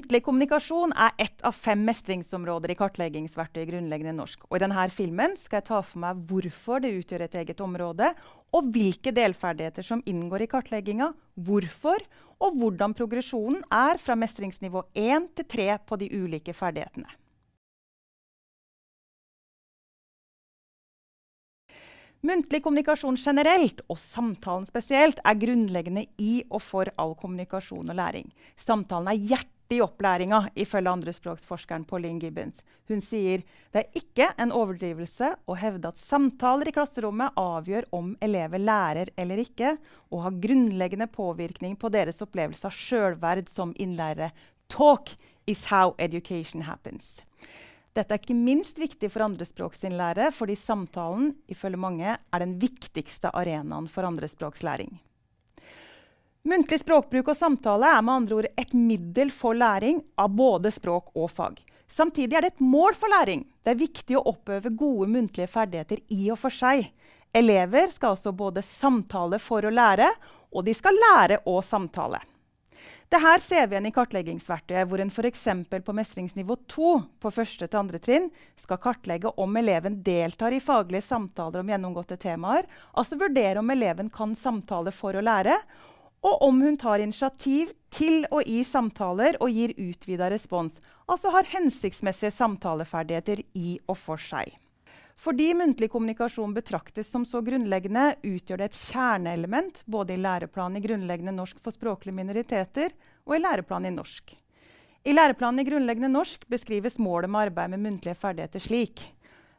Muntlig kommunikasjon er ett av fem mestringsområder i kartleggingsverktøy i grunnleggende norsk. Og I denne filmen skal jeg ta for meg hvorfor det utgjør et eget område, og hvilke delferdigheter som inngår i kartlegginga, hvorfor, og hvordan progresjonen er fra mestringsnivå 1 til 3 på de ulike ferdighetene. Muntlig kommunikasjon generelt, og samtalen spesielt, er grunnleggende i og for all kommunikasjon og læring. Samtalen er hjertet i opplæringa, ifølge andrespråksforskeren Pauline Gibbons. Hun sier det er ikke en overdrivelse å hevde at samtaler i klasserommet avgjør om elever lærer eller ikke, og har grunnleggende påvirkning på deres opplevelse av sjølverd som innlærere. Talk is how education happens. Dette er ikke minst viktig for andrespråksinnlærere, fordi samtalen ifølge mange, er den viktigste arenaen for andrespråkslæring. Muntlig språkbruk og samtale er med andre ord et middel for læring av både språk og fag. Samtidig er det et mål for læring. Det er viktig å oppøve gode muntlige ferdigheter i og for seg. Elever skal altså både samtale for å lære, og de skal lære å samtale. Dette ser vi igjen i kartleggingsverktøyet, hvor en f.eks. på mestringsnivå 2 på første til andre trinn skal kartlegge om eleven deltar i faglige samtaler om gjennomgåtte temaer, altså vurdere om eleven kan samtale for å lære, og om hun tar initiativ til å gi samtaler og gir utvida respons, altså har hensiktsmessige samtaleferdigheter i og for seg. Fordi muntlig kommunikasjon betraktes som så grunnleggende, utgjør det et kjerneelement både i læreplanen i grunnleggende norsk for språklige minoriteter og i læreplanen i norsk. I læreplanen i grunnleggende norsk beskrives målet med arbeid med muntlige ferdigheter slik.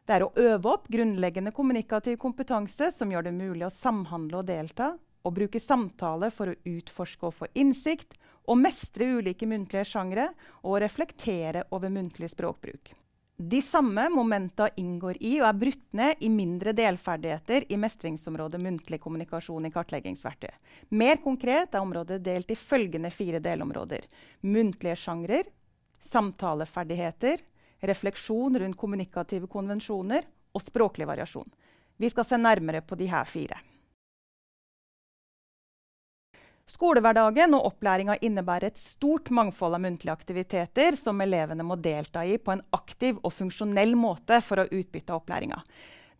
Det er å øve opp grunnleggende kommunikativ kompetanse som gjør det mulig å samhandle og delta, å bruke samtale for å utforske og få innsikt, å mestre ulike muntlige sjangre og å reflektere over muntlig språkbruk. De samme momenta inngår i og er brutt ned i mindre delferdigheter i mestringsområdet muntlig kommunikasjon i kartleggingsverktøy. Mer konkret er området delt i følgende fire delområder. Muntlige sjangrer, samtaleferdigheter, refleksjon rundt kommunikative konvensjoner og språklig variasjon. Vi skal se nærmere på disse fire. Skolehverdagen og opplæringa innebærer et stort mangfold av muntlige aktiviteter som elevene må delta i på en aktiv og funksjonell måte for å utbytte opplæringa.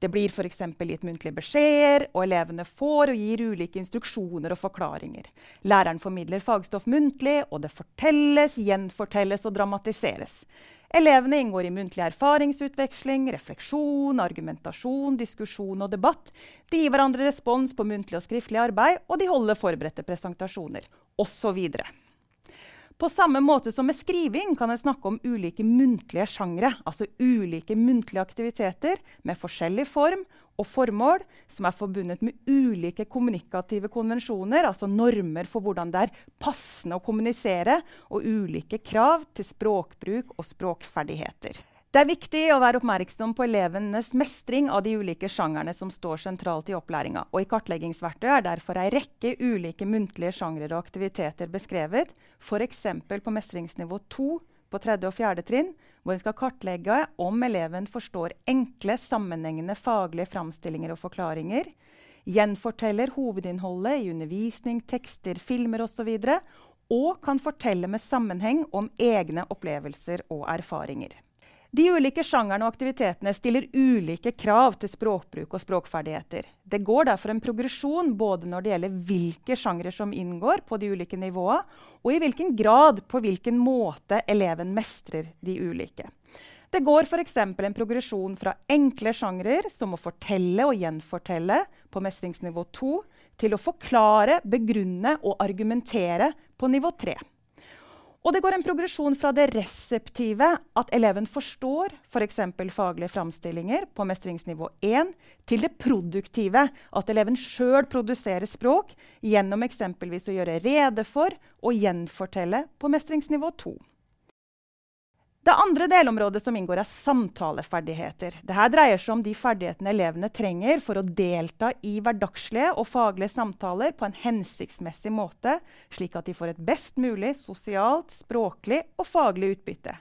Det blir f.eks. gitt muntlige beskjeder, og elevene får og gir ulike instruksjoner og forklaringer. Læreren formidler fagstoff muntlig, og det fortelles, gjenfortelles og dramatiseres. Elevene inngår i muntlig erfaringsutveksling, refleksjon, argumentasjon, diskusjon og debatt. De gir hverandre respons på muntlig og skriftlig arbeid, og de holder forberedte presentasjoner osv. På samme måte som med skriving kan en snakke om ulike muntlige sjangre, altså ulike muntlige aktiviteter med forskjellig form og formål som er forbundet med ulike kommunikative konvensjoner, altså normer for hvordan det er passende å kommunisere, og ulike krav til språkbruk og språkferdigheter. Det er viktig å være oppmerksom på elevenes mestring av de ulike sjangerne som står sentralt i opplæringa. I kartleggingsverktøyet er derfor ei rekke ulike muntlige sjangre og aktiviteter beskrevet, f.eks. på mestringsnivå 2 på tredje og fjerde trinn, hvor en skal kartlegge om eleven forstår enkle, sammenhengende faglige framstillinger og forklaringer, gjenforteller hovedinnholdet i undervisning, tekster, filmer osv., og, og kan fortelle med sammenheng om egne opplevelser og erfaringer. De ulike sjangerne og aktivitetene stiller ulike krav til språkbruk og språkferdigheter. Det går derfor en progresjon både når det gjelder hvilke sjangre som inngår på de ulike nivåene, og i hvilken grad på hvilken måte eleven mestrer de ulike. Det går f.eks. en progresjon fra enkle sjangrer, som å fortelle og gjenfortelle på mestringsnivå 2, til å forklare, begrunne og argumentere på nivå 3. Og det går en progresjon fra det reseptive, at eleven forstår f.eks. For faglige framstillinger på mestringsnivå 1, til det produktive, at eleven sjøl produserer språk gjennom eksempelvis å gjøre rede for og gjenfortelle på mestringsnivå 2. Det andre delområdet som inngår, er samtaleferdigheter. Dette dreier seg om de ferdighetene elevene trenger for å delta i hverdagslige og faglige samtaler på en hensiktsmessig måte, slik at de får et best mulig sosialt, språklig og faglig utbytte.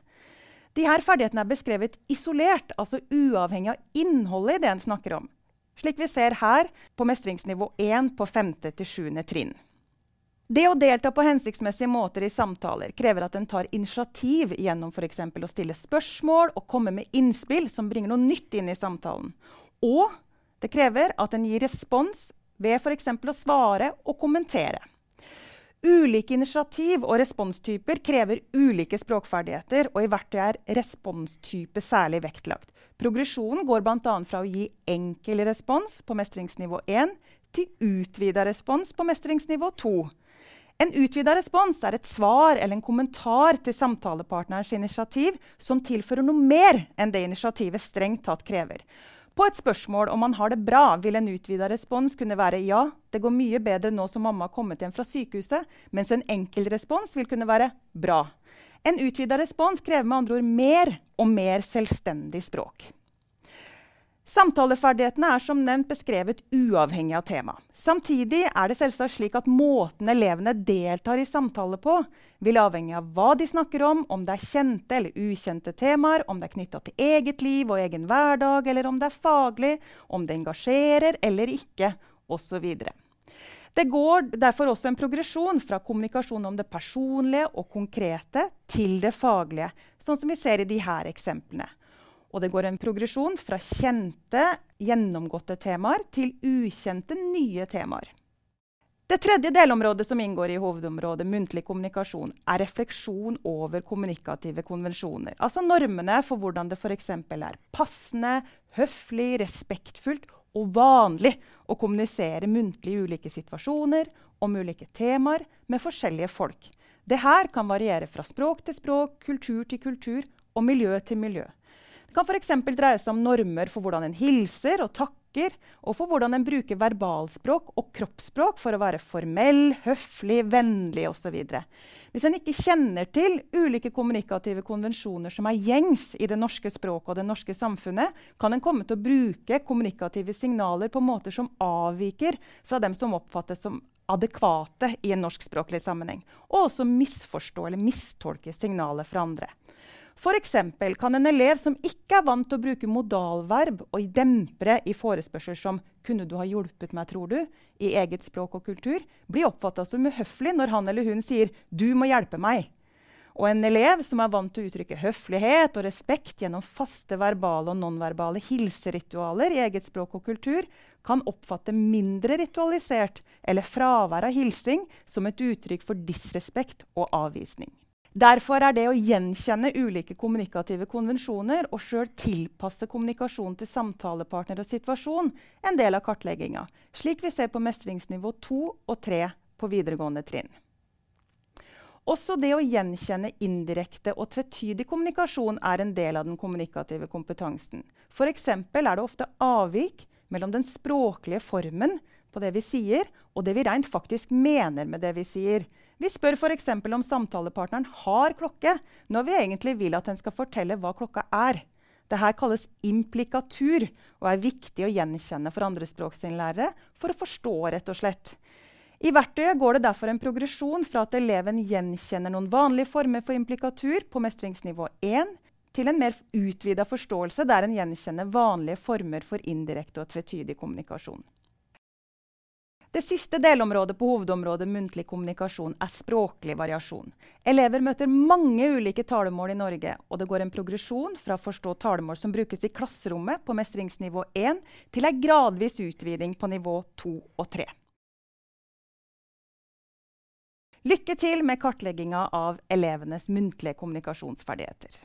Disse ferdighetene er beskrevet isolert, altså uavhengig av innholdet i det en snakker om. Slik vi ser her på mestringsnivå 1 på 5. til 7. trinn. Det å delta på hensiktsmessige måter i samtaler krever at en tar initiativ gjennom f.eks. å stille spørsmål og komme med innspill som bringer noe nytt inn i samtalen. Og det krever at en gir respons ved f.eks. å svare og kommentere. Ulike initiativ og responstyper krever ulike språkferdigheter, og i verktøyet er responstype særlig vektlagt. Progresjonen går bl.a. fra å gi enkel respons på mestringsnivå 1 til utvida respons på mestringsnivå 2. En utvida respons er et svar eller en kommentar til samtalepartnerens initiativ som tilfører noe mer enn det initiativet strengt tatt krever. På et spørsmål om man har det bra, vil en utvida respons kunne være ja, det går mye bedre nå som mamma har kommet hjem fra sykehuset, mens en enkel respons vil kunne være bra. En utvida respons krever med andre ord mer og mer selvstendig språk. Samtaleferdighetene er som nevnt beskrevet uavhengig av tema. Samtidig er det selvsagt slik at måten elevene deltar i samtale på, vil avhenge av hva de snakker om, om det er kjente eller ukjente temaer, om det er knytta til eget liv og egen hverdag, eller om det er faglig, om det engasjerer eller ikke, osv. Det går derfor også en progresjon fra kommunikasjon om det personlige og konkrete til det faglige, sånn som vi ser i disse eksemplene. Og det går en progresjon fra kjente, gjennomgåtte temaer til ukjente, nye temaer. Det tredje delområdet som inngår i hovedområdet muntlig kommunikasjon, er refleksjon over kommunikative konvensjoner. Altså normene for hvordan det f.eks. er passende, høflig, respektfullt og vanlig å kommunisere muntlig i ulike situasjoner om ulike temaer med forskjellige folk. Dette kan variere fra språk til språk, kultur til kultur og miljø til miljø. Det kan f.eks. dreie seg om normer for hvordan en hilser og takker, og for hvordan en bruker verbalspråk og kroppsspråk for å være formell, høflig, vennlig osv. Hvis en ikke kjenner til ulike kommunikative konvensjoner som er gjengs i det norske språket og det norske samfunnet, kan en komme til å bruke kommunikative signaler på måter som avviker fra dem som oppfattes som adekvate i en norskspråklig sammenheng, og også misforstå eller mistolke signaler fra andre. F.eks. kan en elev som ikke er vant til å bruke modalverb og dempere i forespørsel som 'Kunne du ha hjulpet meg, tror du?' i eget språk og kultur, bli oppfatta som uhøflig når han eller hun sier 'Du må hjelpe meg'. Og en elev som er vant til å uttrykke høflighet og respekt gjennom faste verbale og nonverbale hilseritualer i eget språk og kultur, kan oppfatte mindre ritualisert eller fravær av hilsing som et uttrykk for disrespekt og avvisning. Derfor er det å gjenkjenne ulike kommunikative konvensjoner og sjøl tilpasse kommunikasjon til samtalepartner og situasjon en del av kartlegginga, slik vi ser på mestringsnivå 2 og 3 på videregående trinn. Også det å gjenkjenne indirekte og tvetydig kommunikasjon er en del av den kommunikative kompetansen. F.eks. er det ofte avvik mellom den språklige formen på det vi sier, og det vi rent faktisk mener med det vi sier. Vi spør f.eks. om samtalepartneren har klokke, når vi egentlig vil at den skal fortelle hva klokka er. Dette kalles implikatur og er viktig å gjenkjenne for andrespråksinnlærere for å forstå. rett og slett. I verktøyet går det derfor en progresjon fra at eleven gjenkjenner noen vanlige former for implikatur på mestringsnivå 1, til en mer utvida forståelse der en gjenkjenner vanlige former for indirekte og tvetydig kommunikasjon. Det siste delområdet på hovedområdet muntlig kommunikasjon er språklig variasjon. Elever møter mange ulike talemål i Norge, og det går en progresjon fra å forstå talemål som brukes i klasserommet på mestringsnivå 1, til en gradvis utviding på nivå 2 og 3. Lykke til med kartlegginga av elevenes muntlige kommunikasjonsferdigheter.